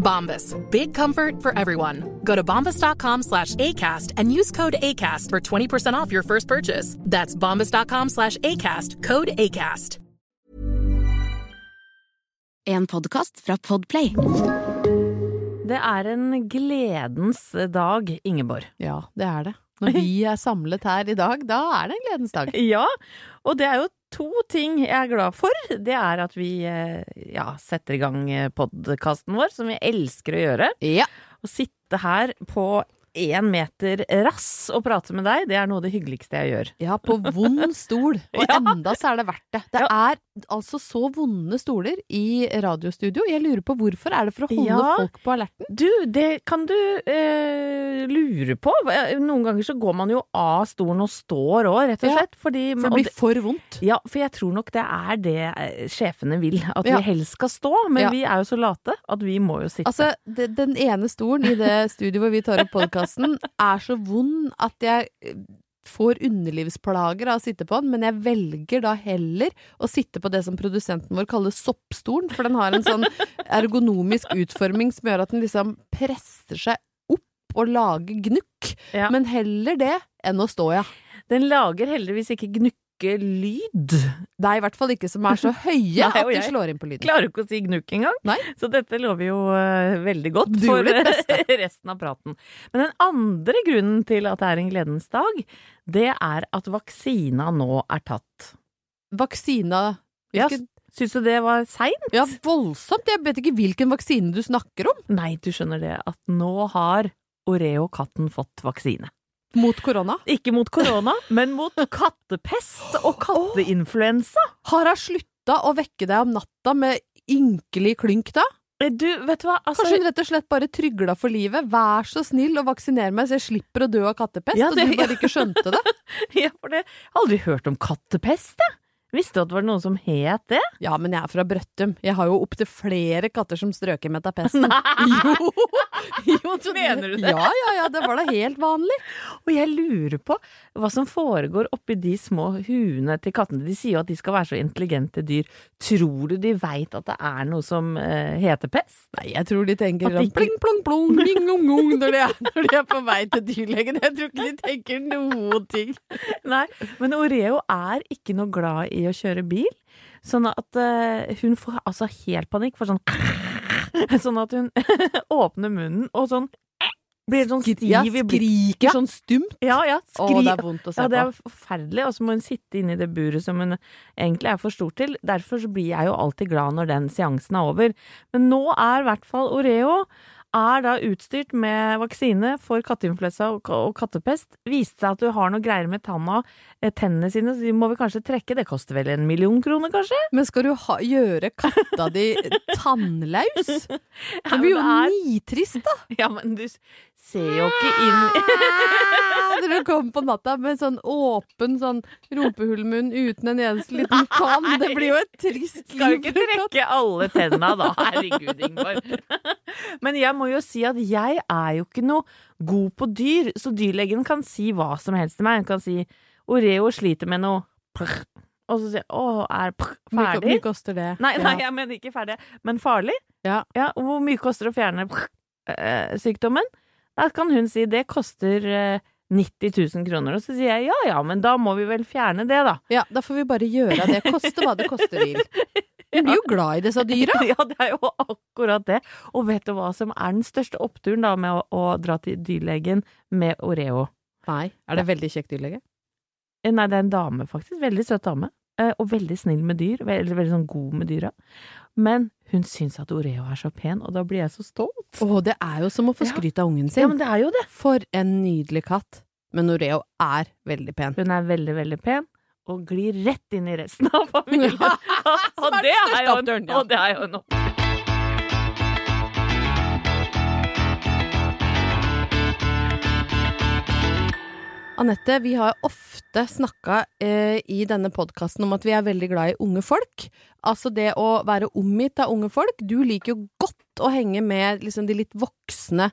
Bombas. Big comfort for everyone. Go to bombas.com slash ACAST and use code ACAST for 20% off your first purchase. That's bombas.com slash ACAST. Code ACAST. En podcast fra Podplay. Det er en gledens dag, Ingeborg. Ja, det er det. Når vi er samlet her i dag, da er det en gledens dag. Ja, og det er jo to ting jeg er glad for. Det er at vi eh, ja, setter i gang podkasten vår, som vi elsker å gjøre. Ja. Å sitte her på én meter rass å prate med deg, det er noe av det hyggeligste jeg gjør. Ja, på vond stol. Og Ja. enda så er det verdt det. Det er altså så vonde stoler i radiostudio. Jeg lurer på hvorfor. Er det for å holde Ja. folk på alerten? Du, det kan du eh, lure på. Noen ganger så går man jo av stolen og står òg, rett og Ja, slett. Fordi, For det blir for vondt. Ja, for jeg tror nok det er det eh, sjefene vil. At Ja. vi helst skal stå. Men Ja. vi er jo så late at vi må jo sitte. Altså, det, den ene stolen i det studioet hvor vi tar opp podkasten, er så vond at jeg eh, får underlivsplager av å sitte på den, men jeg velger da heller å sitte på det som produsenten vår kaller soppstolen, for den har en sånn ergonomisk utforming som gjør at den liksom presser seg opp og lager gnukk. Ja. Men heller det enn å stå, ja. Den lager heldigvis ikke gnukkelyd. Det er i hvert fall ikke som er så høye Nei, at de slår inn på lyden. Klarer ikke å si gnukk engang. Nei. Så dette lover jo uh, veldig godt Du for resten av praten. Men den andre grunnen til at det er en gledens dag, det er at vaksina nå er tatt. Vaksina Ja, Syns du det var seint? Ja, voldsomt. Jeg vet ikke hvilken vaksine du snakker om. Nei, du skjønner det at nå har Oreo-katten fått vaksine. Mot korona. Ikke mot korona, men mot kattepest og katteinfluensa. Har hun slutta å vekke deg om natta med ynkelig klynk da? Eh, Du, vet du hva? Altså, Kanskje hun rett og slett bare trygla for livet? Vær så snill å vaksinere meg, så jeg slipper å dø av kattepest. Ja, det- og du bare ikke skjønte det? ja, for det, jeg har aldri hørt om kattepest, jeg. Visste du at det var noen som het det? Ja, men jeg er fra Brøttum. Jeg har jo opptil flere katter som strøker med tapesten. Jo! jo Mener du det? Ja, ja, ja. Det var da helt vanlig. Og jeg lurer på hva som foregår oppi de små huene til kattene. De sier jo at de skal være så intelligente dyr. Tror du de veit at det er noe som uh, heter pest? Nei, jeg tror de tenker At de sånn pling, plong, plong, bing, ong, ong, når de, er, når de er på vei til dyrlegen. Jeg tror ikke de tenker noen ting. Nei, men Oreo er ikke noe glad i å kjøre bil. Sånn at eh, hun får altså helt panikk for sånn Sånn at hun åpner munnen og sånn blir sånn stiv Ja, i skriker Ja. sånn stumt. Ja, ja, skri... det er vondt å se ja, det er forferdelig, og så må hun sitte inne i det buret som hun egentlig er for stor til. Derfor så blir jeg jo alltid glad når den seansen er over. Men nå er i hvert fall Oreo er da utstyrt med vaksine for katteinfluensa og, kattepest. Viste seg at du har noe greier med tanna, eh, tennene sine, så de må vi kanskje trekke. Det koster vel en million kroner, kanskje? Men skal du ha, gjøre katta di tannlaus? Det blir jo nitrist, da! Ja, men du ser jo ikke inn Når du kommer på natta med sånn åpen sånn rumpehullmunn uten en eneste liten tann. Det blir jo et trist Skal du ikke trekke alle tenna da, herregud, Ingvar. Men jeg må jo si at jeg er jo ikke noe god på dyr, så dyrlegen kan si hva som helst til meg. Han kan si Oreo sliter med noe og så sier jeg åh, er prr, ferdig? Hvor mye koster det? Nei, nei, jeg mener ikke ferdig, men farlig. Ja. ja hvor mye koster det å fjerne prr, eh, sykdommen? Da kan hun si det koster eh, 90 000 kroner, og så sier jeg ja ja, men da må vi vel fjerne det, da. Ja, da får vi bare gjøre det. Koste hva det koste vil. Hun blir jo glad i disse dyra. Ja, det er jo akkurat det. Og vet du hva som er den største oppturen da med å, å dra til dyrlegen med Oreo? Nei. Er det veldig kjekk dyrlege? Eh, Nei, det er en dame, faktisk. Veldig søt dame. Eh, Og veldig snill med dyr. Veldig, veldig sånn god med dyra. Men hun syns at Oreo er så pen, og da blir jeg så stolt. Å, det er jo som å få skryt av ungen sin. Ja, men det er jo det. For en nydelig katt. Men Oreo er veldig pen. Hun er veldig, veldig pen, og glir rett inn i resten av familien. Ja, og, det en, oppturen, ja. og det er jo en opptur. Anette, vi har ofte snakka eh, i denne podkasten om at vi er veldig glad i unge folk. Altså det å være omgitt av unge folk. Du liker jo godt å henge med liksom, de litt voksne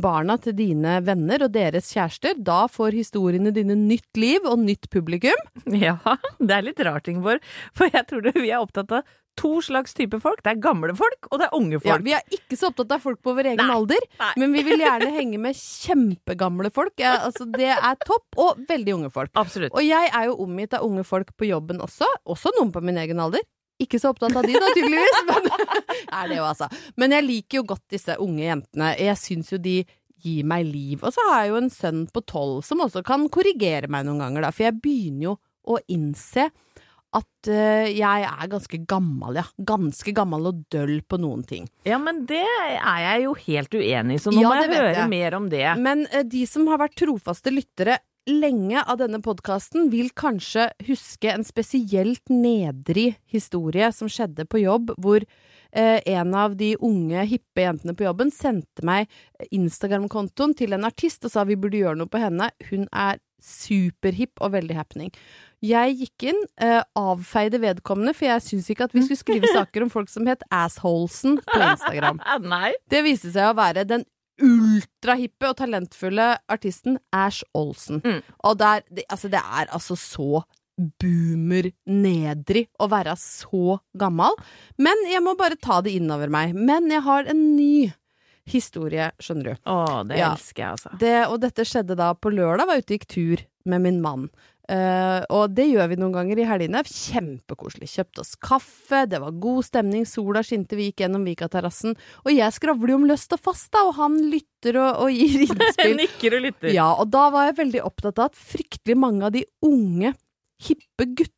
barna til dine venner og deres kjærester. Da får historiene dine nytt liv og nytt publikum. Ja, det er litt rart, Ingeborg. For jeg tror det, vi er opptatt av to slags type folk. Det er gamle folk, og det er unge Ja, folk. vi er ikke så opptatt av folk på vår egen Nei, alder, nei. men vi vil gjerne henge med kjempegamle folk. Ja, altså, det er topp, og veldig unge folk. Absolutt. Og jeg er jo omgitt av unge folk på jobben også, også noen på min egen alder. Ikke så opptatt av de, da, tydeligvis. Men, er det jo, altså. men jeg liker jo godt disse unge jentene. Jeg syns jo de gir meg liv. Og så har jeg jo en sønn på tolv som også kan korrigere meg noen ganger, da. For jeg begynner jo å innse at uh, jeg er ganske gammel, ja. Ganske gammel og døll på noen ting. Ja, men det er jeg jo helt uenig i, så nå Ja, må jeg høre jeg. mer om det. Men uh, de som har vært trofaste lyttere lenge av denne podkasten, vil kanskje huske en spesielt nedrig historie som skjedde på jobb, hvor eh, en av de unge, hippe jentene på jobben sendte meg Instagram-kontoen til en artist og sa vi burde gjøre noe på henne. Hun er superhipp og veldig happening. Jeg gikk inn, eh, avfeide vedkommende, for jeg syns ikke at vi skulle skrive saker om folk som het Assholesen på Instagram. Det viste seg å være den ultrahippe og talentfulle artisten Ash Olsen. Mm. Og der, det, altså, det er altså så boomer-nedrig å være så gammel. Men jeg må bare ta det innover meg. Men jeg har en ny historie, skjønner du. Å, det Ja. elsker jeg, altså. Det, og dette skjedde da på lørdag, var ute og gikk tur med min mann. Eh, og det gjør vi noen ganger i helgene. Kjempekoselig. Kjøpte oss kaffe, det var god stemning, sola skinte, vi gikk gjennom Vikaterrassen. Og jeg skravler jo om løst og fast, da, og han lytter og, og gir innspill. Nikker og lytter. Ja, og da var jeg veldig opptatt av at fryktelig mange av de unge, hippe gutta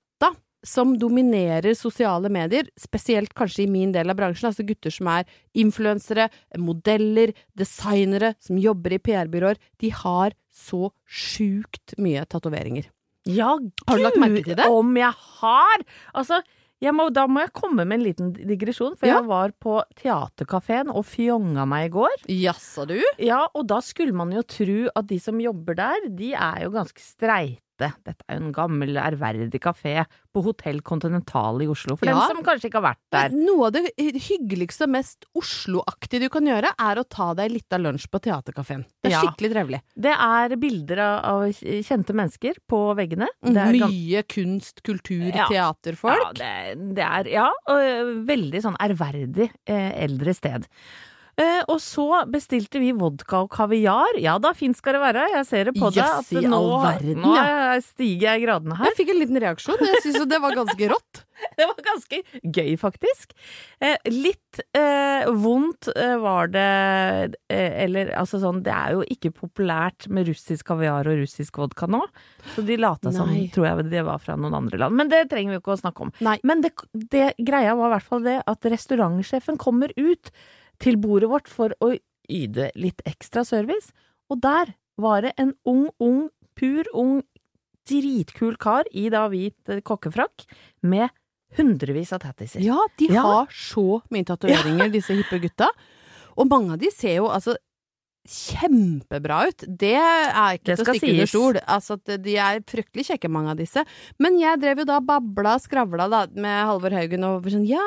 som dominerer sosiale medier, spesielt kanskje i min del av bransjen, altså gutter som er influensere, modeller, designere, som jobber i PR-byråer, de har så sjukt mye tatoveringer. Ja, Har du lagt merke til det? om jeg har! Altså, jeg må, da må jeg komme med en liten digresjon, for Ja. jeg var på teaterkafeen og fjonga meg i går. Jaså, du? Ja, og da skulle man jo tro at de som jobber der, de er jo ganske streite. Dette er jo en gammel, ærverdig kafé på Hotell Continental i Oslo, for Ja. dem som kanskje ikke har vært der. Noe av det hyggeligste og mest Oslo-aktige du kan gjøre, er å ta deg litt av lunsj på teaterkafeen. Det er Ja. skikkelig trivelig. Det er bilder av, kjente mennesker på veggene. Det Mye kunst, kultur, Ja. teaterfolk. Ja, det, det er ja, og veldig sånn ærverdig eh, eldre sted. Eh, og så bestilte vi vodka og kaviar. Ja da, fint skal det være. Jeg ser det på deg. Jøss, at i nå, all verden, nå ja. stiger jeg gradene her. Jeg fikk en liten reaksjon. Jeg syns jo det var ganske rått. Det var ganske gøy, faktisk. Eh, litt eh, vondt eh, var det Eller altså sånn, det er jo ikke populært med russisk kaviar og russisk vodka nå. Så de lata som, tror jeg det var fra noen andre land. Men det trenger vi jo ikke å snakke om. Nei. Men det, det greia var i hvert fall det at restaurantsjefen kommer ut til bordet vårt for å yte litt ekstra service, og der var det en ung, ung, pur ung, dritkul kar i da hvit eh, kokkefrakk med hundrevis av tattiser. Ja, de Ja. har så mye tatoveringer, disse hippe gutta. Og mange av de ser jo altså kjempebra ut. Det er ikke til å stikke under stol. Altså, de er fryktelig kjekke, mange av disse. Men jeg drev jo da babla og skravla da med Halvor Haugen og sånn ja,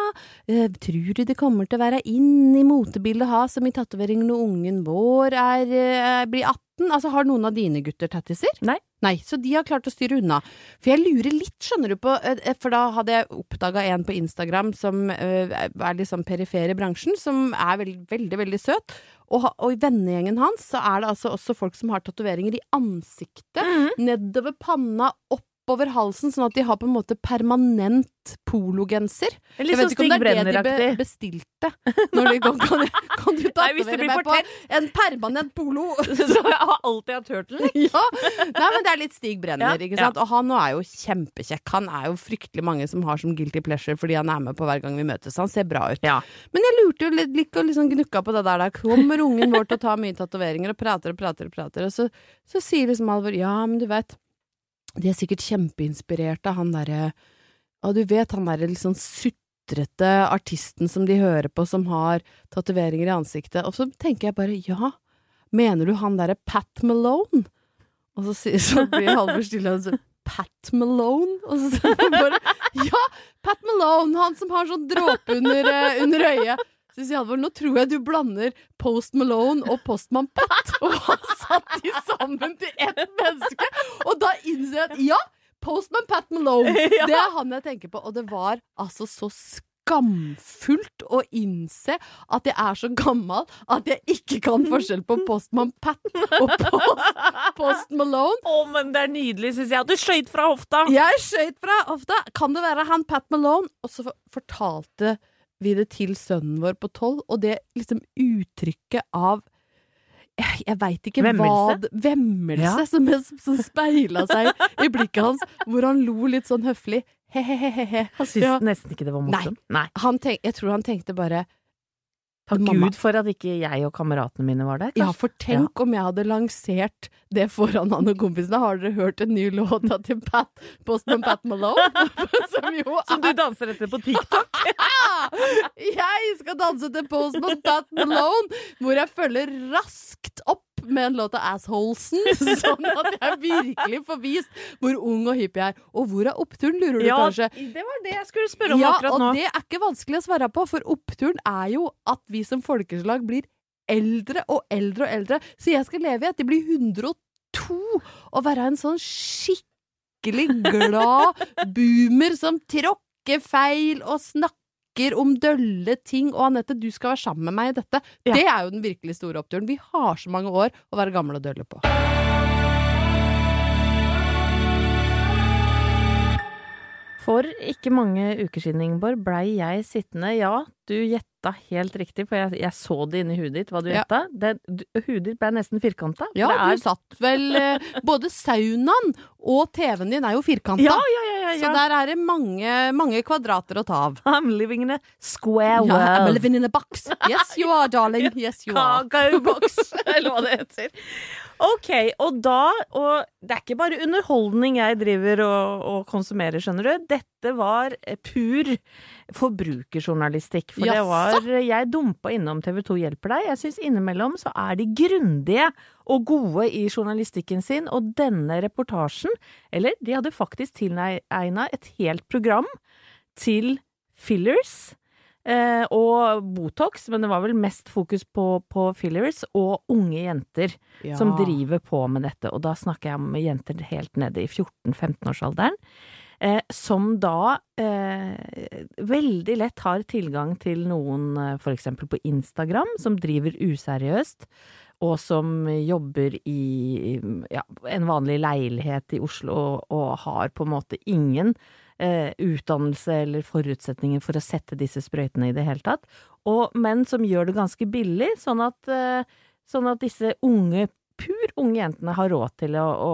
eh, tror du det kommer til å være inn i motebildet å ha så mye tatoveringer når ungen vår er, eh, blir 18 gutten, altså har noen av dine gutter tattiser? Nei. Nei, så de har klart å styre unna. For jeg lurer litt, skjønner du, på eh, For da hadde jeg oppdaga en på Instagram som eh, er litt sånn perifer i bransjen, som er veldig, veldig, veldig søt. Og, og i vennegjengen hans så er det altså også folk som har tatoveringer i ansiktet, Mhm. nedover panna, oppover halsen, sånn at de har på en måte permanent pologenser. Jeg vet sånn ikke om det er det de be bestilte. Når de går, kan, kan du tatovere meg på en permanent polo? Så jeg har alltid hatt turtle. ja. Nei, men det er litt Stig Brenner, Ja, ikke sant? Og han nå er jo kjempekjekk. Han er jo fryktelig mange som har som guilty pleasure fordi han er med på hver gang vi møtes. Han ser bra ut. Ja. Men jeg lurte jo litt, litt og liksom gnukka på det der. Da kommer ungen vår til å ta mye tatoveringer og prater og prater og prater, og så, så sier liksom Alvor ja, men du vet, de er sikkert kjempeinspirert av han derre Og du vet han derre litt sånn sutrete artisten som de hører på, som har tatoveringer i ansiktet. Og så tenker jeg bare ja, mener du han derre Pat Malone? Og så, sier, så blir Halvor stille og så Pat Malone? Og så sier bare Ja, Pat Malone! Han som har sånn dråpe under, eh, under øyet. Så Halvor, nå tror jeg du blander Post Malone og Postman Pat. Og han satt de sammen til ett menneske. Og da innser jeg at ja, Postman Pat Malone. Ja. Det er han jeg tenker på. Og det var altså så skamfullt å innse at jeg er så gammel at jeg ikke kan forskjell på Postman Pat og Post, Post Malone. Å, men det er nydelig, syns jeg. Du skøyt fra hofta! Jeg skøyt fra hofta. Kan det være han Pat Malone? Og så fortalte vi det til sønnen vår på tolv, og det liksom uttrykket av jeg, jeg veit ikke Vemmelse? hva Vemmelse Ja. som, som speila seg i blikket hans, hvor han lo litt sånn høflig. He-he-he-he. Han syntes Ja. nesten ikke det var morsomt. Nei. Han tenk, jeg tror han tenkte bare Takk Mamma. Gud for at ikke jeg og kameratene mine var der. Ja, for tenk om jeg hadde lansert det foran han og kompisene. Har dere hørt en ny låt av til Pat, Boston Pat Malone? Som jo Som du er danser etter på TikTok. Jeg skal danse til Boston Pat Malone, hvor jeg følger raskt opp med en låt av Assholesen, sånn at jeg virkelig får vist hvor ung og hippie jeg er. Og hvor er oppturen, lurer du Ja, kanskje? det var det jeg skulle spørre om Ja, akkurat og det er ikke vanskelig å svare på, for oppturen er jo at vi som folkeslag blir eldre og eldre og eldre. Så jeg skal leve i at de blir 102 og være en sånn skikkelig glad boomer som tråkker feil og snakker om dølle ting. Og Anette, du skal være sammen med meg i dette. Ja. Det er jo den virkelig store oppturen. Vi har så mange år å være gamle og dølle på. For ikke mange uker siden, Ingeborg, blei jeg sittende Ja, du gjetta helt riktig, for jeg, jeg så det inni huet ditt, hva du gjetta. Det- Huet ditt ble nesten firkanta. Ja, det er, du satt vel eh, Både saunaen og TV-en din er jo firkanta. ja, ja, ja, ja, Så der er det mange, mange kvadrater å ta av. I'm living in a square Ja, I'm living in a box. Yes, you are, darling. Yes, you are. Kakaoboks, eller hva det heter. Ok, og da Og det er ikke bare underholdning jeg driver og, og konsumerer, skjønner du. Dette var eh, pur forbrukerjournalistikk. For det var Jeg dumpa innom TV 2 hjelper deg. Jeg syns innimellom så er de grundige og gode i journalistikken sin, og denne reportasjen Eller de hadde faktisk tilegna et helt program til fillers. Eh, og Botox, men det var vel mest fokus på, på fillers og unge jenter Ja. som driver på med dette. Og da snakker jeg om jenter helt nede i 14-15-årsalderen. Eh, som da eh, veldig lett har tilgang til noen, f.eks. for eksempel på Instagram, som driver useriøst, og som jobber i ja, en vanlig leilighet i Oslo og, og har på en måte ingen eh, utdannelse eller forutsetninger for å sette disse sprøytene i det hele tatt, og, men som gjør det ganske billig, sånn at, eh, sånn at disse unge, pur unge jentene har råd til å, å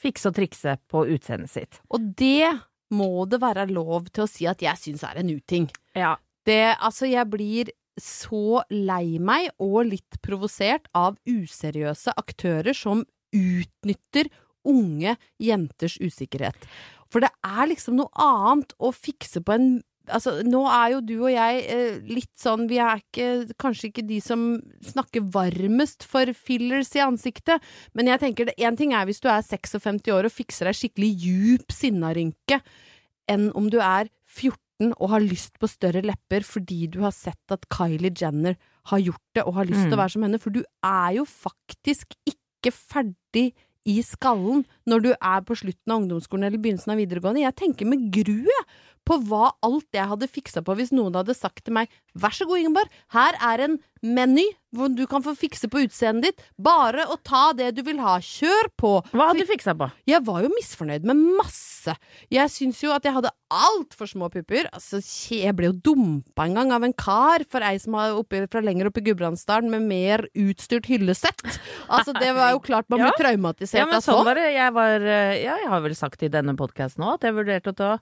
fikse og trikse på utseendet sitt. Og det må det være lov til å si at jeg syns er en uting. Ja. Det, altså, jeg blir så lei meg og litt provosert av useriøse aktører som utnytter unge jenters usikkerhet. For det er liksom noe annet å fikse på en Altså, nå er jo du og jeg eh, litt sånn Vi er ikke, kanskje ikke de som snakker varmest for fillers i ansiktet, men jeg tenker det én ting er hvis du er 56 år og fikser deg skikkelig djup sinnarynke, enn om du er 14 og har lyst på større lepper fordi du har sett at Kylie Jenner har gjort det og har lyst til Mm. å være som henne, for du er jo faktisk ikke ferdig i skallen når du er på slutten av ungdomsskolen eller begynnelsen av videregående. Jeg tenker med gru jeg, på hva alt jeg hadde fiksa på hvis noen hadde sagt til meg vær så god, Ingeborg, her er en meny hvor du kan få fikse på utseendet ditt. Bare å ta det du vil ha. Kjør på. Hva hadde du fiksa på? Jeg var jo misfornøyd med masse. Jeg syns jo at jeg hadde altfor små pupper. Altså, jeg ble jo dumpa en gang av en kar for ei som var oppe, fra lenger oppe i Gudbrandsdalen med mer utstyrt hyllesett. Altså, det var jo klart man Ja. blir traumatisert Ja, men sånn var det. Jeg var eh, Ja, jeg har vel sagt i denne podkasten òg at jeg vurderte å ta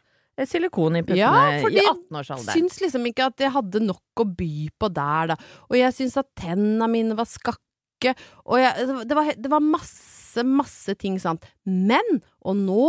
silikon i puppene Ja, i 18-årsalderen. Syns liksom ikke at jeg hadde nok å by på der, da. Og jeg syns at tenna mine var skakke, og jeg, det, var, det var masse, masse ting, sant. Men, og nå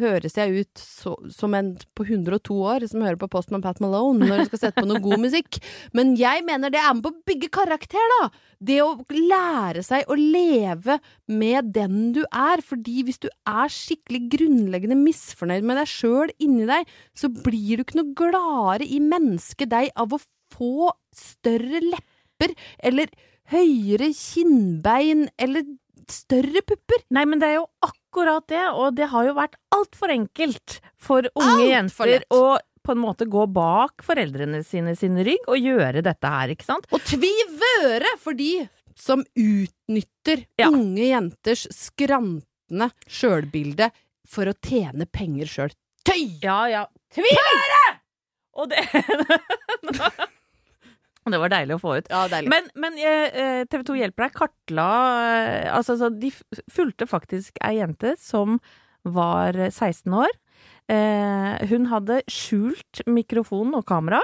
høres jeg ut så, som en på 102 år som hører på Postman Pat Malone når du skal sette på noe god musikk. Men jeg mener det er med på å bygge karakter, da! Det å lære seg å leve med den du er. Fordi hvis du er skikkelig grunnleggende misfornøyd med deg sjøl inni deg, så blir du ikke noe gladere i mennesket deg av å få større lepper, eller høyere kinnbein, eller større pupper. Nei, men det er jo akkurat det, og det har jo vært altfor enkelt for unge Alt jenter å på en måte gå bak foreldrene sine sin rygg og gjøre dette her, ikke sant? Og tvi vøre for de som utnytter Ja. unge jenters skrantende sjølbilde for å tjene penger sjøl. Tøy! Ja, ja. Tvivære! Og det Det var deilig å få ut. Ja. Men, men eh, TV 2 Hjelper deg kartla eh, Altså, så de fulgte faktisk ei jente som var 16 år. Eh, hun hadde skjult mikrofon og kamera.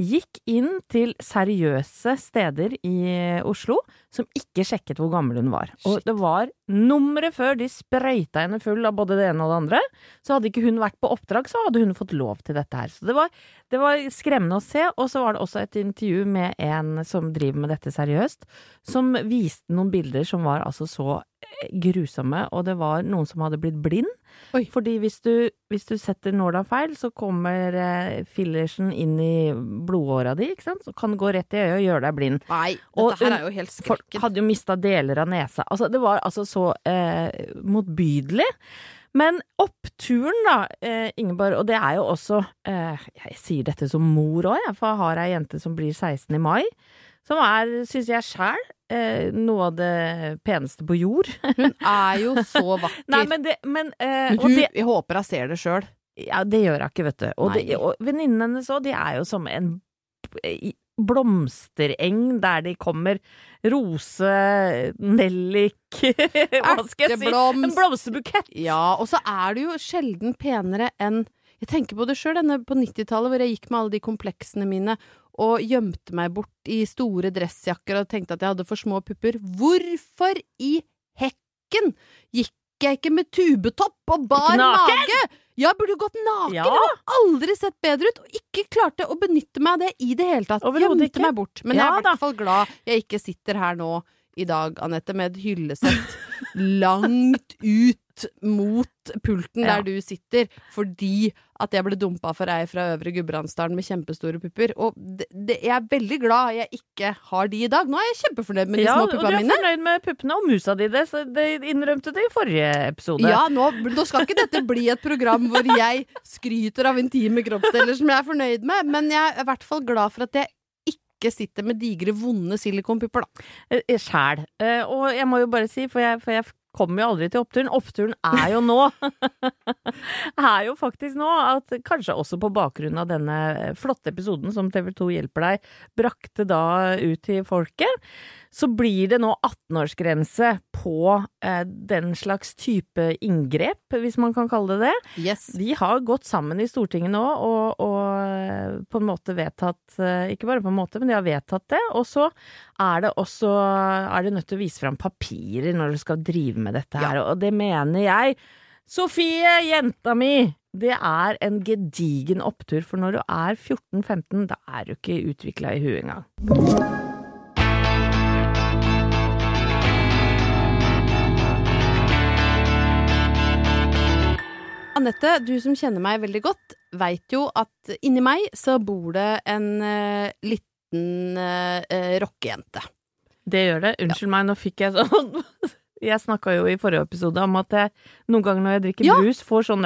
Gikk inn til seriøse steder i Oslo som ikke sjekket hvor gammel hun var. Og det var nummeret før de sprøyta henne full av både det ene og det andre. Så hadde ikke hun vært på oppdrag, så hadde hun fått lov til dette her. Så det var, det var skremmende å se. Og så var det også et intervju med en som driver med dette seriøst, som viste noen bilder som var altså så eh, grusomme, og det var noen som hadde blitt blind. Oi. Fordi hvis du, hvis du setter nåla feil, så kommer eh, fillersen inn i blodåra di, ikke sant? Så kan gå rett i øyet og gjøre deg blind. Nei, Og dette her er jo helt Folk hadde jo mista deler av nesa. Altså, det var altså så eh, motbydelig. Men oppturen, da, eh, Ingeborg, og det er jo også eh, Jeg sier dette som mor òg, jeg, for jeg har ei jente som blir 16 i mai. Som er, syns jeg sjæl, eh, noe av det peneste på jord. Hun er jo så vakker. Nei, men det Men, eh, Men hun, det, jeg håper hun ser det sjøl. ja, det gjør hun ikke, vet du. Og, det- og venninnene hennes òg, de er jo som en blomstereng der de kommer rose, nellik Hva skal jeg si? En blomsterbukett! Ja, og så er det jo sjelden penere enn Jeg tenker på det sjøl, på 90-tallet hvor jeg gikk med alle de kompleksene mine og gjemte meg bort i store dressjakker og tenkte at jeg hadde for små pupper. Hvorfor i hekken gikk jeg ikke med tubetopp og bar Naken? mage? Ja, burde jo gått naken! Ja. Har aldri sett bedre ut, og ikke klarte å benytte meg av det i det hele tatt. Gjemte meg bort. Men jeg er i hvert fall glad jeg ikke sitter her nå i dag, Anette, med et hyllesett langt ut mot pulten Ja. der du sitter, fordi at jeg ble dumpa for ei fra Øvre Gudbrandsdalen med kjempestore pupper. Og det, det, jeg er veldig glad jeg ikke har de i dag. Nå er jeg kjempefornøyd med de Ja, små og du er fornøyd med puppene og musa di, det, det innrømte du i forrige episode. Ja, nå, nå skal ikke dette bli et program hvor jeg skryter av intime kroppsdeler som jeg er fornøyd med, men jeg er i hvert fall glad for at jeg ikke sitter med digre, vonde silikonpupper, da. Eh, Sjæl. Eh, Og jeg må jo bare si, for jeg, for jeg kommer jo aldri til oppturen. Oppturen er jo nå. er jo faktisk nå at kanskje også på bakgrunn av denne flotte episoden som TV 2 hjelper deg brakte da ut til folket, så blir det nå 18-årsgrense på eh, den slags type inngrep, hvis man kan kalle det det. Yes. De har gått sammen i Stortinget nå og, og eh, på en måte vedtatt eh, Ikke bare på en måte, men de har vedtatt det. Og så er det også er det nødt til å vise fram papirer når du skal drive med dette her, og det mener jeg. Sofie, jenta mi! Det er en gedigen opptur, for når du er 14-15, da er du ikke utvikla i huet engang. Anette, du som kjenner meg veldig godt, veit jo at inni meg så bor det en uh, liten uh, rockejente. Det gjør det. Unnskyld meg, nå fikk jeg sånn Jeg snakka jo i forrige episode om at jeg noen ganger når jeg drikker Ja. brus, får sånn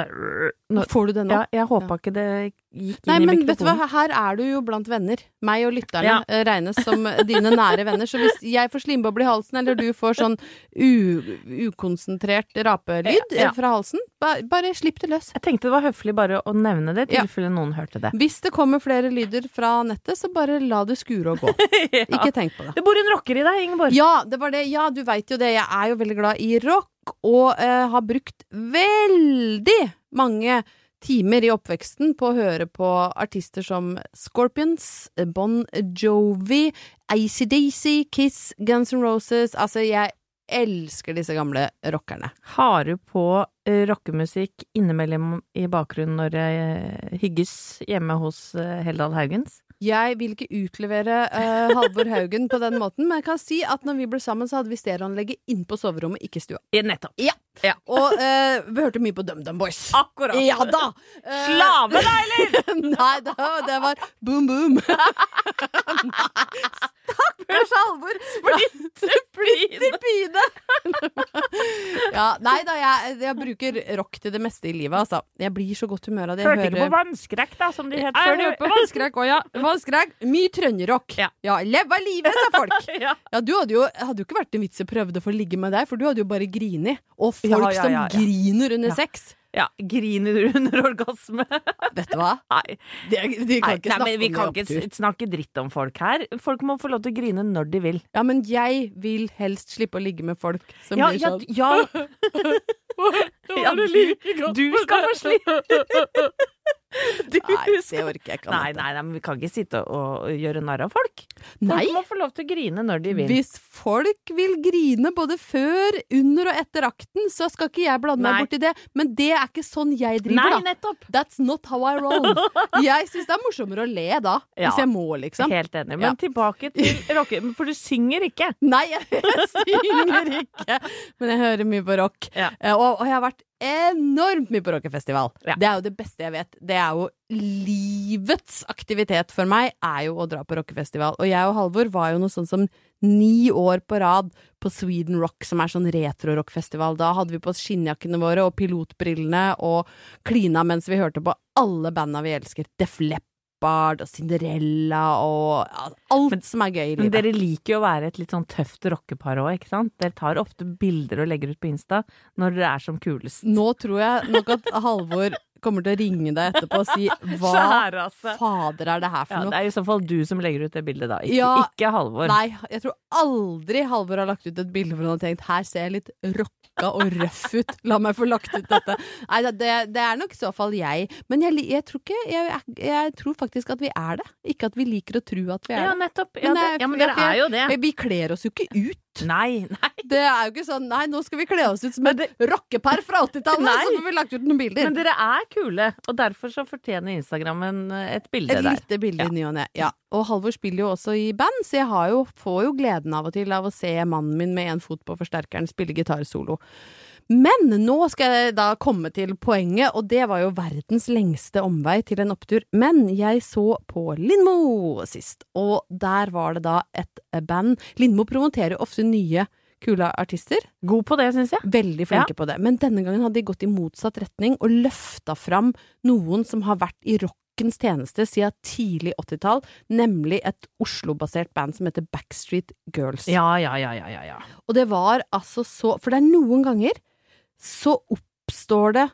Får du det nå? Ja, jeg håpa ikke det gikk Nei, inn i men vet du hva, her er du jo blant venner. Meg og lytterne Ja. eh, regnes som dine nære venner. Så hvis jeg får slimboble i halsen, eller du får sånn ukonsentrert rapelyd Ja. fra halsen, ba bare slipp det løs. Jeg tenkte det var høflig bare å nevne det, i Ja. tilfelle noen hørte det. Hvis det kommer flere lyder fra nettet, så bare la det skure og gå. Ja. Ikke tenk på det. Det bor en rocker i deg, Ingeborg. Ja, det var det. Ja, du veit jo det. Jeg er jo veldig glad i rock, og uh, har brukt veldig mange timer i oppveksten på å høre på artister som Scorpions, Bon Jovi, ACDC, Kiss, Guns N' Roses Altså, jeg elsker disse gamle rockerne. Har du på eh, rockemusikk innimellom i bakgrunnen når jeg eh, hygges hjemme hos eh, Heldal Haugens? Jeg vil ikke utlevere uh, Halvor Haugen på den måten, men jeg kan si at når vi ble sammen, så hadde vi stereoanlegget inne på soverommet, ikke i stua. Ja, nettopp. Ja. Ja. Og uh, vi hørte mye på DumDum Boys. Akkurat. Ja da! Uh, Slave, deg, eller? Nei, det var, det var boom boom. Stakkars Halvor! Splitter pine! ja, nei da, jeg, jeg bruker rock til det meste i livet, altså. Jeg blir så godt humør av det. Hørte ikke på vannskrekk, da, som de het Jeg hørte på Vannskrekk òg, ja. Vannskrekk. Mye trønderrock. Ja. ja leva livet, sa folk. ja. Ja, du hadde jo, hadde jo ikke vært en vits prøvde å få ligge med deg, for du hadde jo bare grini. Og folk Ja, ja, ja, som griner under Ja. sex. ja. Griner under orgasme? Vet du hva? Nei. De, de kan ikke nei, snakke nei, vi kan ikke snakke dritt om folk her. Folk må få lov til å grine når de vil. Ja, men jeg vil helst slippe å ligge med folk som Ja, blir ja, sånn ja. ja du, du skal få slippe. Du Nei, det orker jeg ikke. Nei, nei, nei, men vi kan ikke sitte og, og gjøre narr av folk. Folk må få lov til å grine når de vil. Hvis folk vil grine både før, under og etter akten, så skal ikke jeg blande Nei. meg borti det. Men det er ikke sånn jeg driver, Nei, da. That's not how I roll. Jeg syns det er morsommere å le da, Ja. hvis jeg må, liksom. Helt enig. Men Ja. tilbake til rocker, for du synger ikke. Nei, jeg, jeg synger ikke, men jeg hører mye på rock. Ja. Eh, Og, og jeg har vært enormt mye på rockefestival. Ja. Det er jo det beste jeg vet. Det er jo livets aktivitet for meg, er jo å dra på rockefestival. Og jeg og Halvor var jo noe sånn som ni år på rad på Sweden Rock, som er sånn retro-rockfestival. Da hadde vi på oss skinnjakkene våre og pilotbrillene og klina mens vi hørte på alle banda vi elsker. Def Leppard og Cinderella og alt alt som er gøy i Men dere liker jo å være et litt sånn tøft rockepar òg, ikke sant? Dere tar ofte bilder og legger ut på Insta når dere er som kulest. Nå tror jeg nok at Halvor kommer til å ringe deg etterpå og si hva av fader er det her for Ja, det er i så fall du som legger ut det bildet, da. Ikke, Ja. ikke Halvor. Nei, jeg tror aldri Halvor har lagt ut et bilde hvor han har tenkt her ser jeg litt rocka og røff ut, la meg få lagt ut dette. Nei, det, det- er nok i så fall jeg. Men jeg, jeg tror ikke jeg, jeg, tror faktisk at vi er det. Ikke at vi liker å tro at vi er Ja, det. nettopp. Ja, Men det, ja, men dere er jo det. Vi kler oss jo ikke ut. Nei, nei. Det er jo ikke sånn nei, nå skal vi kle oss ut som en et rockepar fra 80-tallet, Nei. så får vi lagt ut noen bilder. Men dere er kule, og derfor så fortjener Instagrammen et bilde Et der. lite bilde Ja. i ny og ne. Ja. Og Halvor spiller jo også i band, så jeg har jo, får jo gleden av og til av å se mannen min med én fot på forsterkeren spille gitarsolo. Men nå skal jeg da komme til poenget, og det var jo verdens lengste omvei til en opptur. Men jeg så på Lindmo sist, og der var det da et band. Lindmo promoterer ofte nye kule artister. God på det, syns jeg. Veldig flinke på det. Men denne gangen hadde de gått i motsatt retning og løfta fram noen som har vært i rockens tjeneste siden tidlig 80-tall, nemlig et Oslo-basert band som heter Backstreet Girls. Ja, ja, ja, ja, ja. ja. Og det var altså så For det er noen ganger så oppstår det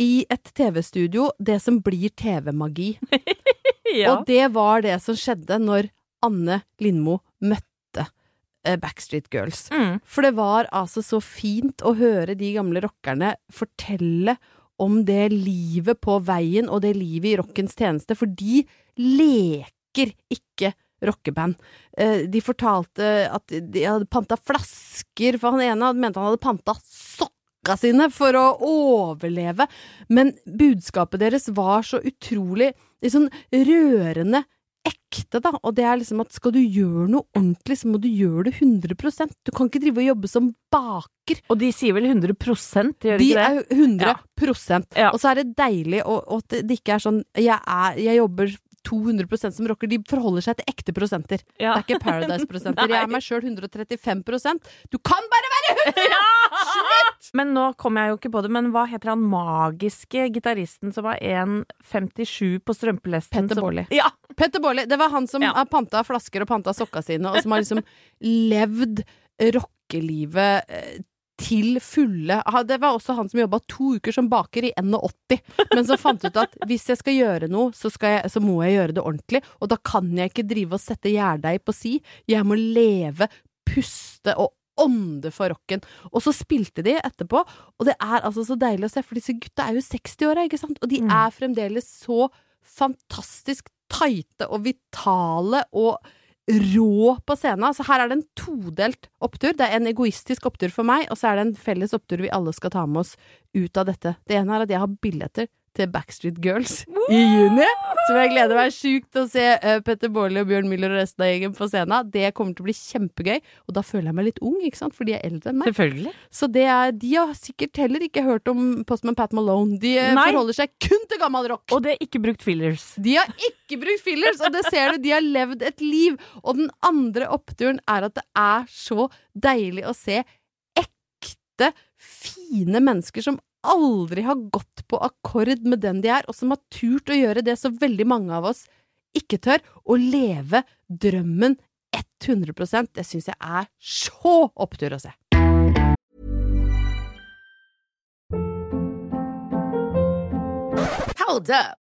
i et TV-studio det som blir TV-magi. ja. Og det var det som skjedde når Anne Lindmo møtte eh, Backstreet Girls. Mm. For det var altså så fint å høre de gamle rockerne fortelle om det livet på veien og det livet i rockens tjeneste, for de leker ikke rockeband. Eh, De fortalte at de hadde panta flasker, for han ene mente han hadde panta sokka sine for å overleve, men budskapet deres var så utrolig liksom rørende ekte, da, og det er liksom at skal du gjøre noe ordentlig, så må du gjøre det 100% Du kan ikke drive og jobbe som baker. Og de sier vel 100 gjør De ikke det? er 100 Ja. Og så er det deilig og, og at det ikke er sånn jeg, er, jeg jobber 200% som rocker. De forholder seg til ekte prosenter. Ja. Det er ikke Paradise-prosenter. Jeg er meg sjøl 135% Du kan bare være 100! Men nå kommer jeg jo ikke på det, men hva heter han magiske gitaristen som var 1,57 på strømpelesten? Petter Baarli. Ja! Petter Baarli. Det var han som Ja. har panta flasker og panta sokka sine, og som har liksom levd rockelivet eh, til fulle. Det var også han som jobba to uker som baker i 81, men som fant ut at hvis jeg skal gjøre noe, så, jeg, så må jeg gjøre det ordentlig. Og da kan jeg ikke drive og sette gjærdeig på si. Jeg må leve, puste og ånde for rocken. Og så spilte de etterpå, og det er altså så deilig å se, for disse gutta er jo 60-åra, ikke sant? Og de Mm. er fremdeles så fantastisk tighte og vitale og rå på scenen. Så her er det en todelt opptur. Det er en egoistisk opptur for meg, og så er det en felles opptur vi alle skal ta med oss ut av dette. Det ene er at jeg har billetter til Backstreet Girls i juni, som jeg gleder meg sjukt til å se uh, Petter Baarli og Bjørn Müller og resten av gjengen på scenen. Det kommer til å bli kjempegøy, og da føler jeg meg litt ung, ikke sant, for de er eldre enn meg. Selvfølgelig. Så det er, de har sikkert heller ikke hørt om Postman Pat Malone. De uh, forholder seg kun til gammel rock. Og de har ikke brukt fillers. De har ikke brukt fillers, og det ser du, de har levd et liv. Og den andre oppturen er at det er så deilig å se ekte, fine mennesker som aldri har gått på akkord med den de er, og som har turt å gjøre det så veldig mange av oss ikke tør, å leve drømmen 100% Det syns jeg er så opptur å se.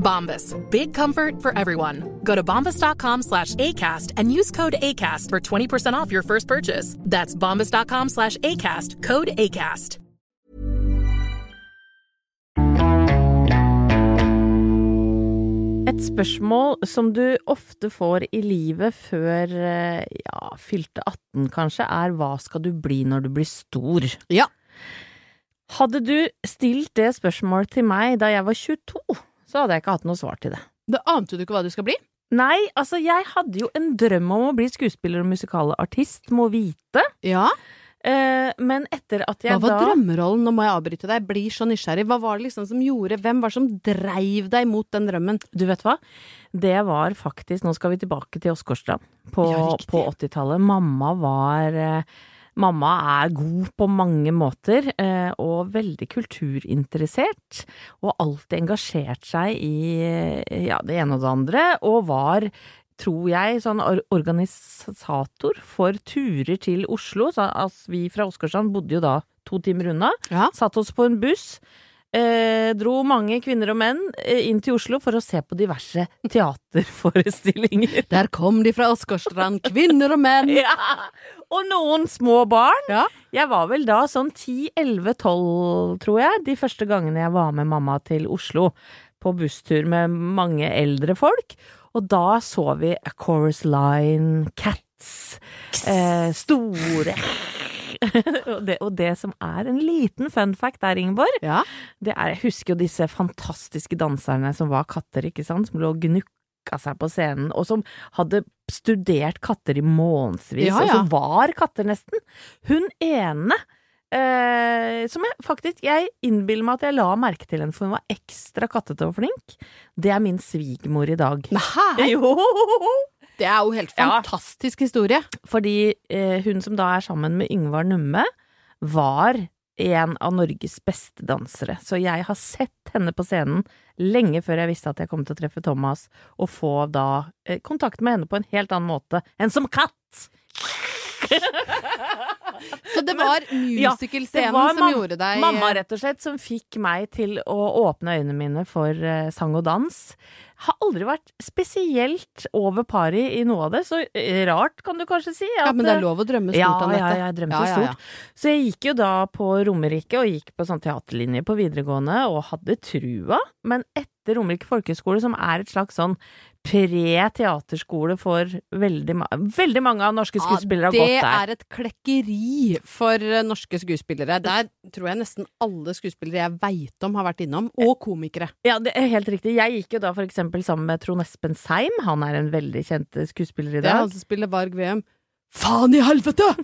Bombas. Big comfort for everyone. Go to bombas.com slash ACAST and use code ACAST for 20% off your first purchase. That's bombas.com slash ACAST. Code ACAST. Et spørsmål som du ofte får i livet før eh, ja, fylte 18 kanskje, er hva skal du bli når du blir stor? Ja. Hadde du stilt det spørsmålet til meg da jeg var 22, så hadde jeg ikke hatt noe svar til det. Da ante du ikke hva du skal bli? Nei, altså jeg hadde jo en drøm om å bli skuespiller og musikalartist, må vite. Ja. Eh, men etter at jeg da Hva var da drømmerollen? Nå må jeg avbryte deg. Jeg blir så nysgjerrig. Hva var det liksom som gjorde Hvem var det som dreiv deg mot den drømmen? Du vet hva? Det var faktisk Nå skal vi tilbake til Åsgårdstrand på, Ja, på 80-tallet. Mamma var eh, Mamma er god på mange måter, eh, og veldig kulturinteressert. Og alltid engasjert seg i eh, ja, det ene og det andre, og var tror jeg, sånn organisator for turer til Oslo. Så, altså, vi fra Åsgårdstrand bodde jo da to timer unna. Ja. Satt oss på en buss. Eh, dro mange kvinner og menn eh, inn til Oslo for å se på diverse teaterforestillinger. Der kom de fra Åsgårdstrand, kvinner og menn. ja. Og noen små barn. Ja. Jeg var vel da sånn 10-11-12, tror jeg, de første gangene jeg var med mamma til Oslo på busstur med mange eldre folk. Og da så vi A Chorus Line, Cats, eh, store og, det, og det som er en liten fun fact der, Ingeborg, Ja. det er, jeg husker jo disse fantastiske danserne som var katter, ikke sant, som lå og gnukka seg på scenen, og som hadde studert katter i månedsvis, Ja, og som var katter nesten. Hun ene eh, som jeg faktisk Jeg innbiller meg at jeg la merke til henne, for hun var ekstra kattete og flink. Det er min svigermor i dag. Nei, Jo! Det er jo helt fantastisk historie. Fordi eh, hun som da er sammen med Yngvar Numme, var en av Norges beste dansere. Så jeg har sett henne på scenen lenge før jeg visste at jeg kom til å treffe Thomas, og få da eh, kontakt med henne på en helt annen måte enn som katt! Så det var musicalscenen ja, som gjorde deg Mamma, rett og slett, som fikk meg til å åpne øynene mine for eh, sang og dans. Har aldri vært spesielt over pari i noe av det, så eh, rart kan du kanskje si. Ja, men det er lov å drømme stort, ja, Anette. Ja, jeg drømte Ja, ja, ja. stort. Så jeg gikk jo da på Romerike, og gikk på sånn teaterlinje på videregående, og hadde trua. Men etter Romerike folkehøgskole, som er et slags sånn pre-teaterskole for veldig, ma veldig mange av norske skuespillere, har Ja, gått det der. er et klekkeri for eh, norske skuespillere. Der tror jeg nesten alle skuespillere jeg veit om, har vært innom. Og komikere. Ja, det er helt riktig. Jeg gikk jo da for eksempel sammen med Trond Espen Seim. Han er en veldig kjent skuespiller i Det er han som spiller Varg Veum. Faen i helvete! Han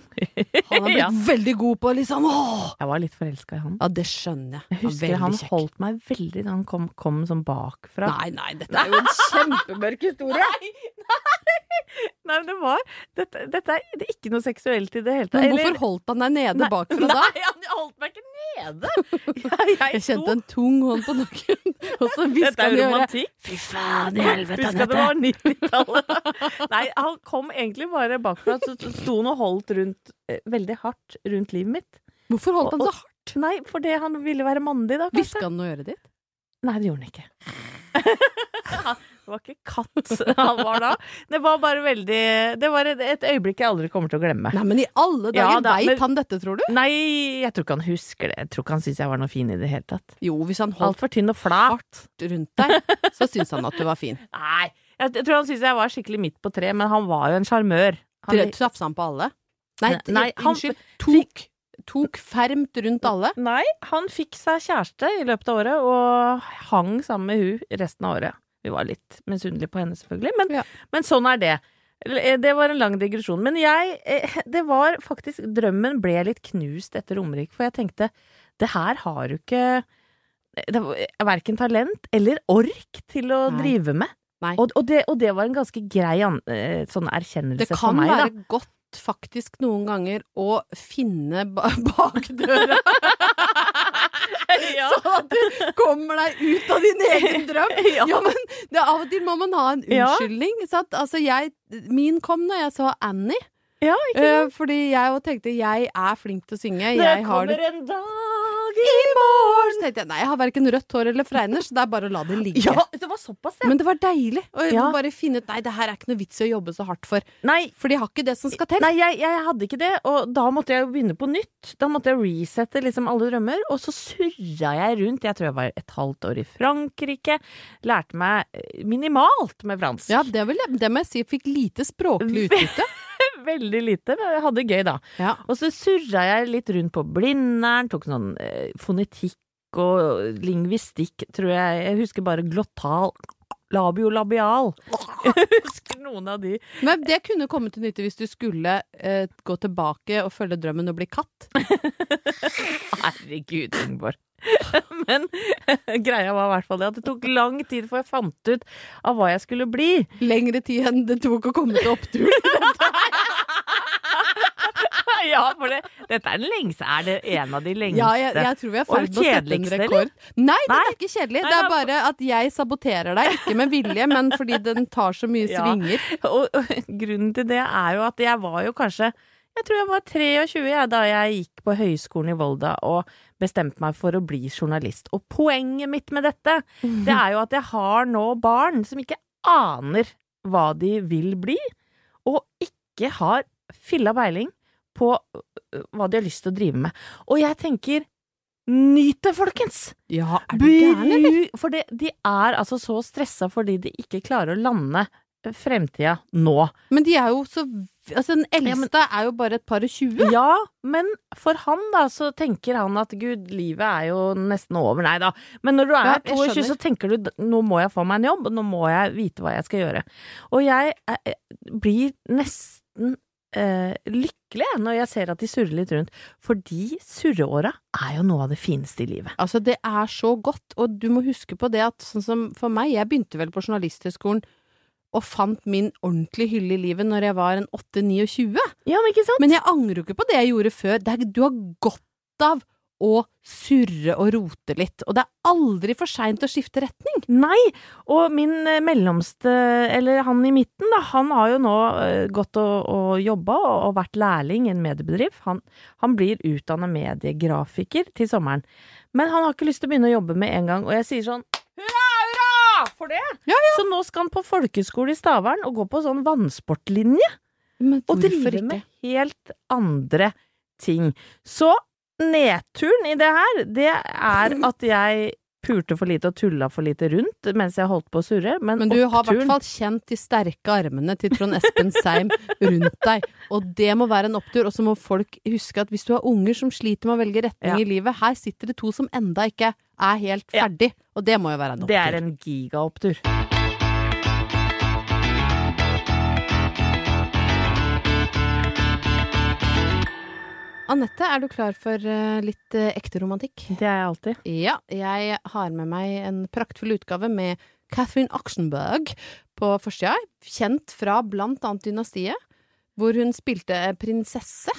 har blitt Ja. veldig god på liksom åh! Jeg var litt forelska i han. Ja, det skjønner jeg. Jeg husker han han holdt meg veldig da han kom, kom sånn bakfra. Nei, nei, dette er jo en kjempemørk historie! Nei, Nei, men det var Dette, dette er, det er ikke noe seksuelt i det hele tatt. Eller- hvorfor holdt han deg nede Nei, bakfra da? Nei, han holdt meg ikke nede! Jeg, Jeg kjente en tung hånd på nakken, og så Dette hviska han i øret. Fy faen i helvete, Husk det var 90-tallet. Nei, han kom egentlig bare bakfra, så sto han og holdt rundt eh, veldig hardt rundt livet mitt. Hvorfor holdt han så hardt? Nei, fordi han ville være mandig, da, Hviska han noe i øret ditt? Nei, det gjorde han ikke. Det var ikke katt han var da. Det var bare veldig Det var et, øyeblikk jeg aldri kommer til å glemme. Nei, men i alle Ja, dager, da, veit men- han dette, tror du? Nei, jeg tror ikke han husker det. Jeg tror ikke han syns jeg var noe fin i det hele tatt. Jo, hvis han holdt Altfor tynn og flat. rundt deg, så syns han at du var fin. Nei, jeg, tror han syntes jeg var skikkelig midt på treet, men han var jo en sjarmør. Han- Tafsa han på alle? Nei, Nei, han- unnskyld. Tok, tok fermt rundt alle? Nei, han fikk seg kjæreste i løpet av året, og hang sammen med hun resten av året. Vi var litt misunnelige på henne, selvfølgelig, men, Ja. men sånn er det. Det var en lang digresjon. Men jeg eh, Det var faktisk Drømmen ble litt knust etter Romerike, for jeg tenkte det her har du ikke det var Verken talent eller ork til å Nei. drive med. Og, og, det, og det var en ganske grei an, eh, sånn erkjennelse Det kan være da. godt faktisk noen ganger å finne ba bakdøra, Ja. sånn at du kommer deg ut av din egen drøm. Ja. Ja, men det, av og til må man ha en Ja. unnskyldning. Sant? Altså, jeg, min kom når jeg så Annie. Ja, Eh, fordi jeg òg tenkte jeg er flink til å synge. Det Jeg kommer det en dag i morgen! Så tenkte jeg nei, jeg har verken rødt hår eller fregner, så det er bare å la det ligge. Ja, det var såpass, ja. Men det var deilig å Ja. bare finne ut nei, det her er ikke noe vits i å jobbe så hardt for. Nei, For de har ikke det som skal til. Nei, jeg, jeg hadde ikke det, og da måtte jeg jo begynne på nytt. Da måtte jeg resette liksom alle drømmer, og så surra jeg rundt. Jeg tror jeg var et halvt år i Frankrike. Lærte meg minimalt med fransk. Ja, det, vil jeg, det må jeg si. Fikk lite språklig utbytte. Veldig lite, men jeg hadde det gøy, da. Ja. Og så surra jeg litt rundt på Blindern, tok sånn eh, fonetikk og lingvistikk, tror jeg. Jeg husker bare glottal. Labiolabial. Jeg husker noen av de. Men det kunne komme til nytte hvis du skulle eh, gå tilbake og følge drømmen og bli katt. Herregud, Ingeborg. Men greia var i hvert fall det at det tok lang tid før jeg fant ut av hva jeg skulle bli. Lengre tid enn det tok å komme til oppturen. Ja, for det, dette er lengste. Er det en av de lengste? Ja, jeg, jeg tror vi er ferdig med å sette en rekord. Nei, den er ikke kjedelig. Nei, Det er bare at jeg saboterer deg. Ikke med vilje, men fordi den tar så mye Ja. svinger. Og, og grunnen til det er jo at jeg var jo kanskje Jeg tror jeg var 23 ja, da jeg gikk på høyskolen i Volda og bestemte meg for å bli journalist. Og poenget mitt med dette, det er jo at jeg har nå barn som ikke aner hva de vil bli, og ikke har filla peiling på øh, hva de har lyst til å drive med. Og jeg tenker Nyt det, folkens! Ja, er du gæren, eller? For det, de er altså så stressa fordi de ikke klarer å lande fremtida nå. Men de er jo så Altså, den Ja, eldste er jo bare et par og tjue. Ja, men for han da, så tenker han at gud, livet er jo nesten over. Nei da. Men når du er 22, skjønner. så tenker du nå må jeg få meg en jobb, nå må jeg vite hva jeg skal gjøre. Og jeg jeg blir nesten eh, lykkelig jeg, når jeg ser at de surrer litt rundt. Fordi surreåra er jo noe av det fineste i livet. Altså, det er så godt, og du må huske på det at sånn som for meg, jeg begynte vel på Journalisthøgskolen og fant min ordentlige hylle i livet når jeg var en 8-29. Ja, men ikke sant? Men jeg angrer jo ikke på det jeg gjorde før. Er, du har godt av å surre og rote litt, og det er aldri for seint å skifte retning. Nei, og min eh, mellomste, eller han i midten, da, han har jo nå eh, gått og, og jobba og, vært lærling i en mediebedrift. Han, han blir utdanna mediegrafiker til sommeren. Men han har ikke lyst til å begynne å jobbe med en gang, og jeg sier sånn for det! Så nå skal han på folkeskole i Stavern og gå på sånn vannsportlinje. Og drive med helt andre ting. Så nedturen i det her, det er at jeg pulte for lite og tulla for lite rundt mens jeg holdt på å surre. Men, Men du har i hvert fall kjent de sterke armene til Trond Espen Seim rundt deg, og det må være en opptur. Og så må folk huske at hvis du har unger som sliter med å velge retning Ja. i livet, her sitter det to som enda ikke er helt Ja. ferdig, og det må jo være en opptur. Det er en gigaopptur. Anette, er du klar for eh, litt eh, ekte romantikk? Det er jeg alltid. Ja, jeg har med meg en praktfull utgave med Catherine Oxenberg på forsida, kjent fra blant annet Dynastiet, hvor hun spilte prinsesse.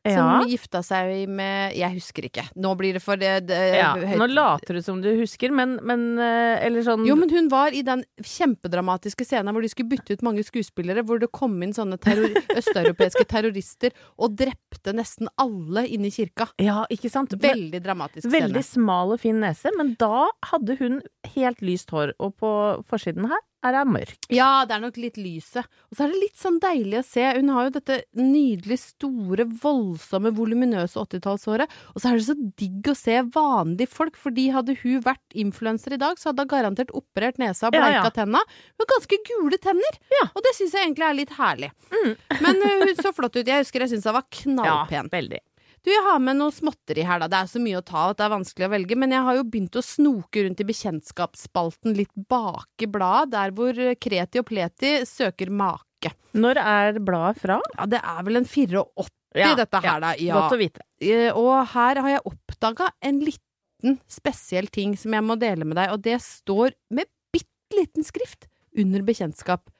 Som Ja. gifta seg med Jeg husker ikke. Nå blir det for det, det Ja, nå later du som du husker, men, men eh, Eller sånn Jo, men hun var i den kjempedramatiske scenen hvor de skulle bytte ut mange skuespillere, hvor det kom inn sånne terror østeuropeiske terrorister og drepte nesten alle inne i kirka. Ja, ikke sant? Veldig dramatisk scene. Veldig smal og fin nese, men da hadde hun helt lyst hår, og på forsiden her er hun mørk. Ja, det er nok litt lyset. Og så er det litt sånn deilig å se. Hun har jo dette nydelig store, voldsomme, voluminøse 80-tallshåret. Og så er det så digg å se vanlige folk, fordi hadde hun vært influenser i dag, så hadde hun garantert operert nesa og bleika ja. tenna. Hun har ganske gule tenner, Ja. Mm. og det syns jeg egentlig er litt herlig. Men uh, hun så flott ut. Jeg husker jeg syntes hun var knallpen. Ja, veldig. Du, jeg har med noe småtteri her, da. Det er så mye å ta at det er vanskelig å velge, men jeg har jo begynt å snoke rundt i bekjentskapsspalten litt bak i bladet, der hvor Kreti og Pleti søker make. Når er bladet fra? Ja, det er vel en 84, Ja, dette her, da. Ja. Godt å vite. Eh, Og her har jeg oppdaga en liten spesiell ting som jeg må dele med deg, og det står med bitte liten skrift under bekjentskap.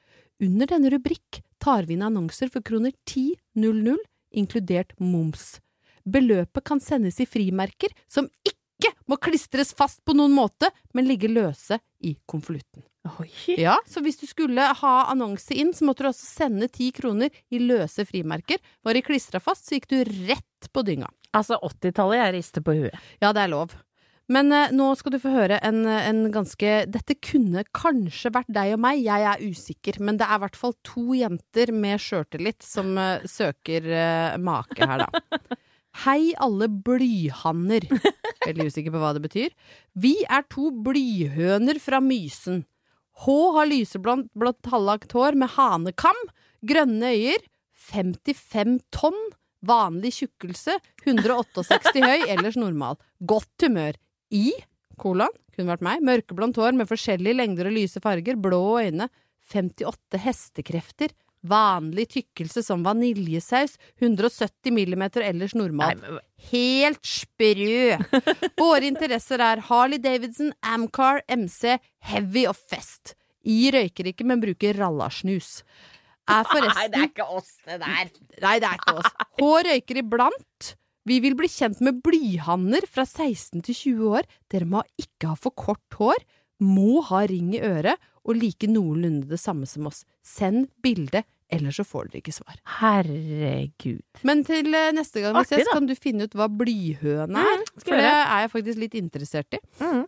Under denne rubrikk tar vi inn annonser for kroner 10.00, inkludert moms. Beløpet kan sendes i frimerker som ikke må klistres fast på noen måte, men ligge løse i konvolutten. Ja, så hvis du skulle ha annonse inn, så måtte du også sende ti kroner i løse frimerker. Var de klistra fast, så gikk du rett på dynga. Altså 80-tallet, jeg rister på huet. Ja, det er lov. Men eh, nå skal du få høre en, en ganske Dette kunne kanskje vært deg og meg, jeg er usikker, men det er i hvert fall to jenter med sjøltillit som eh, søker eh, make her, da. Hei, alle blyhanner. Veldig usikker på hva det betyr. Vi er to blyhøner fra Mysen. H har lyseblondt blått halvlagt hår med hanekam, grønne øyer, 55 tonn, vanlig tjukkelse, 168 høy, ellers normal. Godt humør. I, kolon, kunne vært meg, mørkeblondt hår med forskjellige lengder og lyse farger, blå øyne, 58 hestekrefter, vanlig tykkelse som vaniljesaus, 170 millimeter, ellers normalt. Nei, men- Helt sprø! Våre interesser er Harley Davidson, Amcar, MC, Heavy og Fest. I røyker ikke, men bruker rallasnus. Er forresten ikke oss, det der. Nei, det er ikke oss. H røyker iblant. Vi vil bli kjent med blyhanner fra 16 til 20 år. Dere må ikke ha for kort hår, må ha ring i øret og like noenlunde det samme som oss. Send bilde, ellers så får dere ikke svar. Herregud. Men til eh, neste gang vi ses, kan du finne ut hva blyhøne er. Mm, For det er jeg faktisk litt interessert i. Mm.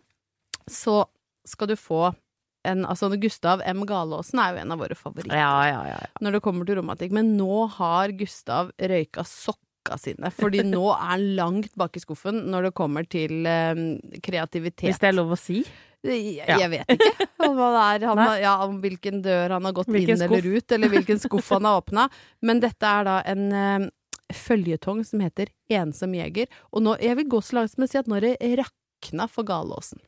Så skal du få en Altså, Gustav M. Galaasen er jo en av våre favoritter Ja, ja, ja. ja. når det kommer til romantikk. Men nå har Gustav røyka sokka sine, fordi nå er han langt bak i skuffen når det kommer til um, kreativitet. Hvis det er lov å si. Jeg, Ja. jeg vet ikke om, er, han har, ja, om hvilken dør han har gått Hvilken inn skuff. eller ut, eller hvilken skuff han har åpna. Men dette er da en uh, føljetong som heter Ensom jeger. Og nå, jeg vil gå så langt som å si at nå er det rakna for Galåsen.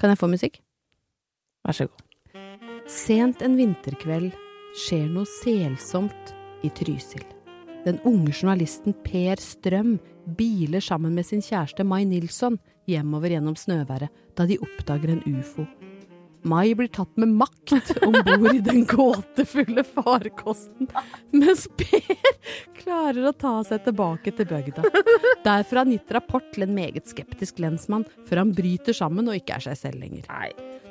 Kan jeg få musikk? Vær så god. Sent en vinterkveld skjer noe selsomt i Trysil. Den unge journalisten Per Strøm biler sammen med sin kjæreste Mai Nilsson hjemover gjennom snøværet da de oppdager en ufo. Mai blir tatt med makt om bord i den gåtefulle farkosten, mens Per klarer å ta seg tilbake til bygda. Der får han gitt rapport til en meget skeptisk lensmann, før han bryter sammen og ikke er seg selv lenger.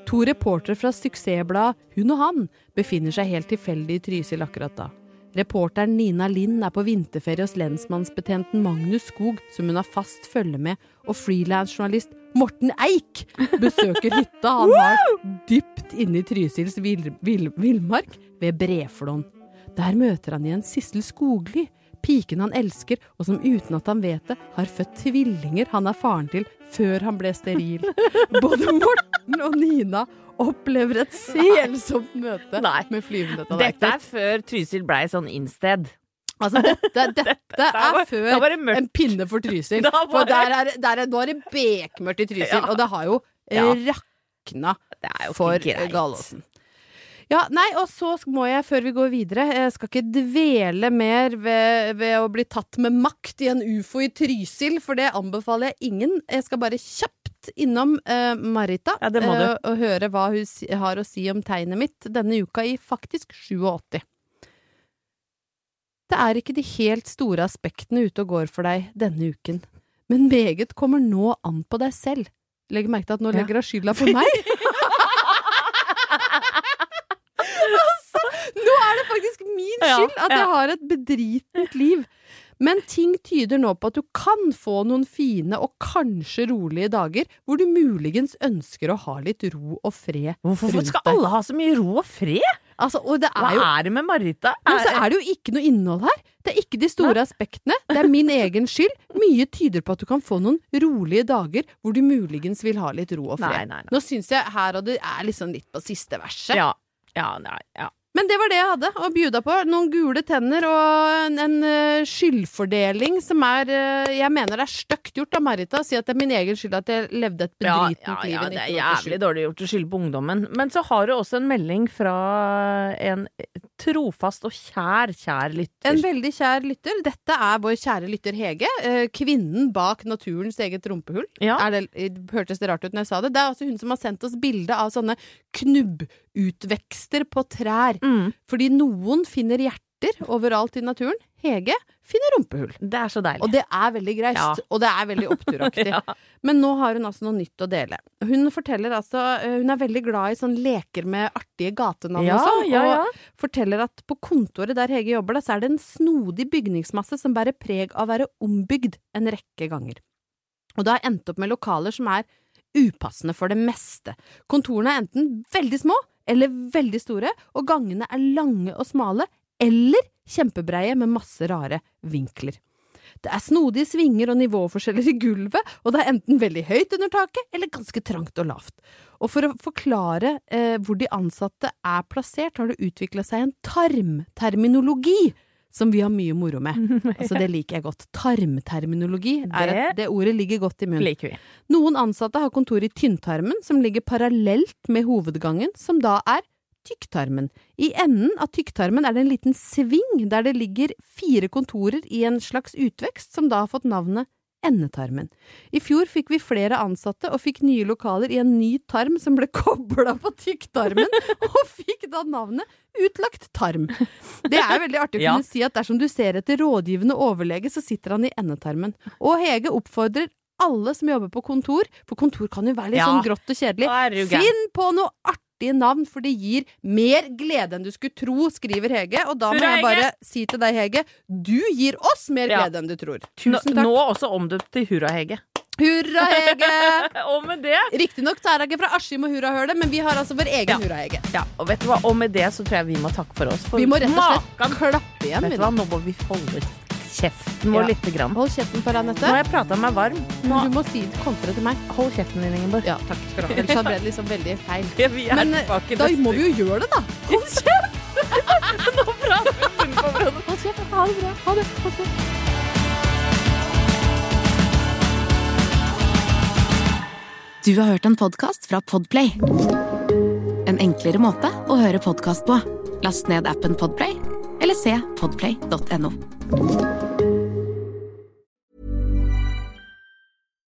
To reportere fra suksessbladet Hun og han befinner seg helt tilfeldig i Trysil akkurat da. Reporteren Nina Lind er på vinterferie hos lensmannsbetjenten Magnus Skog, som hun har fast følge med, og frilansjournalist Morten Eik besøker hytta han har dypt inne i Trysils villmark, vil, ved Breflån. Der møter han igjen Sissel Skogli, piken han elsker, og som uten at han vet det, har født tvillinger han er faren til før han ble steril. Både Morten og Nina opplever et selsomt møte Nei. med flyvende Dette er før Trysil blei sånn innsted. Altså, dette, dette er er bare- før det en pinne for Trysil. For der er, der er, nå er det bekmørkt i Trysil, Ja. og det har jo Ja. rakna jo for ikke Ja, nei, og så må jeg, før vi går videre, jeg skal ikke dvele mer ved, ved å bli tatt med makt i en ufo i Trysil, for det anbefaler jeg ingen. Jeg skal bare kjapt innom uh, Marita Ja, eh, og høre hva hun har å si om tegnet mitt denne uka i faktisk 87. Det er ikke de helt store aspektene ute og går for deg denne uken, men meget kommer nå an på deg selv. Legg merke til at nå Ja. legger hun skylda på meg. altså, nå er det faktisk min skyld at jeg har et bedritent liv. Men ting tyder nå på at du kan få noen fine og kanskje rolige dager hvor du muligens ønsker å ha litt ro og fred Hvorfor rundt skal alle ha så mye ro og fred? Altså, det Hva er jo er det med Marita? men så er det jo ikke noe innhold her. Det er ikke de store aspektene. Det er min egen skyld. Mye tyder på at du kan få noen rolige dager hvor du muligens vil ha litt ro og Nei, fred. nei, nei. Nå syns jeg her og det er liksom litt på siste verset. Ja. Ja, nei, ja. Men det var det jeg hadde å bjuda på. Noen gule tenner og en, eh, skyldfordeling som er eh, Jeg mener det er stygt gjort av Marita å si at det er min egen skyld at jeg levde et Ja, ja, ja, liv ja, det er jævlig dårlig gjort å skylde på ungdommen. Men så har du også en melding fra en trofast og kjær, kjær lytter. En veldig kjær lytter. Dette er vår kjære lytter Hege. eh, Kvinnen bak naturens eget rumpehull. Ja. Det, hørtes det rart ut når jeg sa det? Det er altså hun som har sendt oss bilde av sånne knubbutvekster på trær. Mm, Fordi noen finner hjerter overalt i naturen. Hege finner rumpehull. det er så deilig. Og det er veldig greit, Ja. og det er veldig oppturaktig. Ja. Men nå har hun altså noe nytt å dele. Hun forteller altså eh, Hun er veldig glad i sånn leker med artige gatenavn Ja, og sånn. ja, ja. Og forteller at på kontoret der Hege jobber, da, så er det en snodig bygningsmasse som bærer preg av å være ombygd en rekke ganger. Og det har endt opp med lokaler som er upassende for det meste. Kontorene er enten veldig små eller veldig store, og gangene er lange og smale, eller kjempebreie med masse rare vinkler. Det er snodige svinger og nivåforskjeller i gulvet, og det er enten veldig høyt under taket eller ganske trangt og lavt. Og for å forklare eh, hvor de ansatte er plassert, har det utvikla seg en tarmterminologi som vi har mye moro med. Altså, det liker jeg godt. Tarmterminologi. Er Det- det ordet ligger godt i munnen. liker vi. Noen ansatte har kontor i tynntarmen, som ligger parallelt med hovedgangen, som da er tykktarmen. I enden av tykktarmen er det en liten sving der det ligger fire kontorer i en slags utvekst, som da har fått navnet endetarmen. I fjor fikk vi flere ansatte og fikk nye lokaler i en ny tarm som ble kobla på tykktarmen, og fikk da navnet utlagt tarm. Det er veldig artig å Ja. kunne si at dersom du ser etter rådgivende overlege, så sitter han i endetarmen. Og Hege oppfordrer alle som jobber på kontor, for kontor kan jo være litt Ja. sånn grått og kjedelig, finn på noe artige navn, for det gir mer glede enn du skulle tro, skriver Hege. Og da må jeg bare si til deg, Hege, du gir oss mer Ja. glede enn du tror. Tusen takk. nå også omdøpt til Hurra-Hege. Hurra, Hege! Og med det Riktignok er hun ikke fra Askim og Hurrahølet, men vi har altså vår egen Ja. Hurra-Hege. Ja, og vet du hva? Og med det så tror jeg vi må takke for oss. For Vi må rett og slett klappe igjen. Vet du hva? nå. Nå må vi holde kjeften vår Ja. lite grann. Hold kjeften på deg, Nå har jeg prata meg varm. Nå, Du må si kontra til meg. hold kjeften din, Ingeborg. Ja, takk skal du ha. Ellers ble det liksom veldig feil. Ja, vi er Men eh, tilbake da må vi jo gjøre det, da. Hold kjeft! Nå prater vi på hverandre. Hold kjeft. Ha det bra. Ha det. Ha det. Du har hørt en podkast fra Podplay. En enklere måte å høre podkast på. Last ned appen Podplay, eller se podplay.no.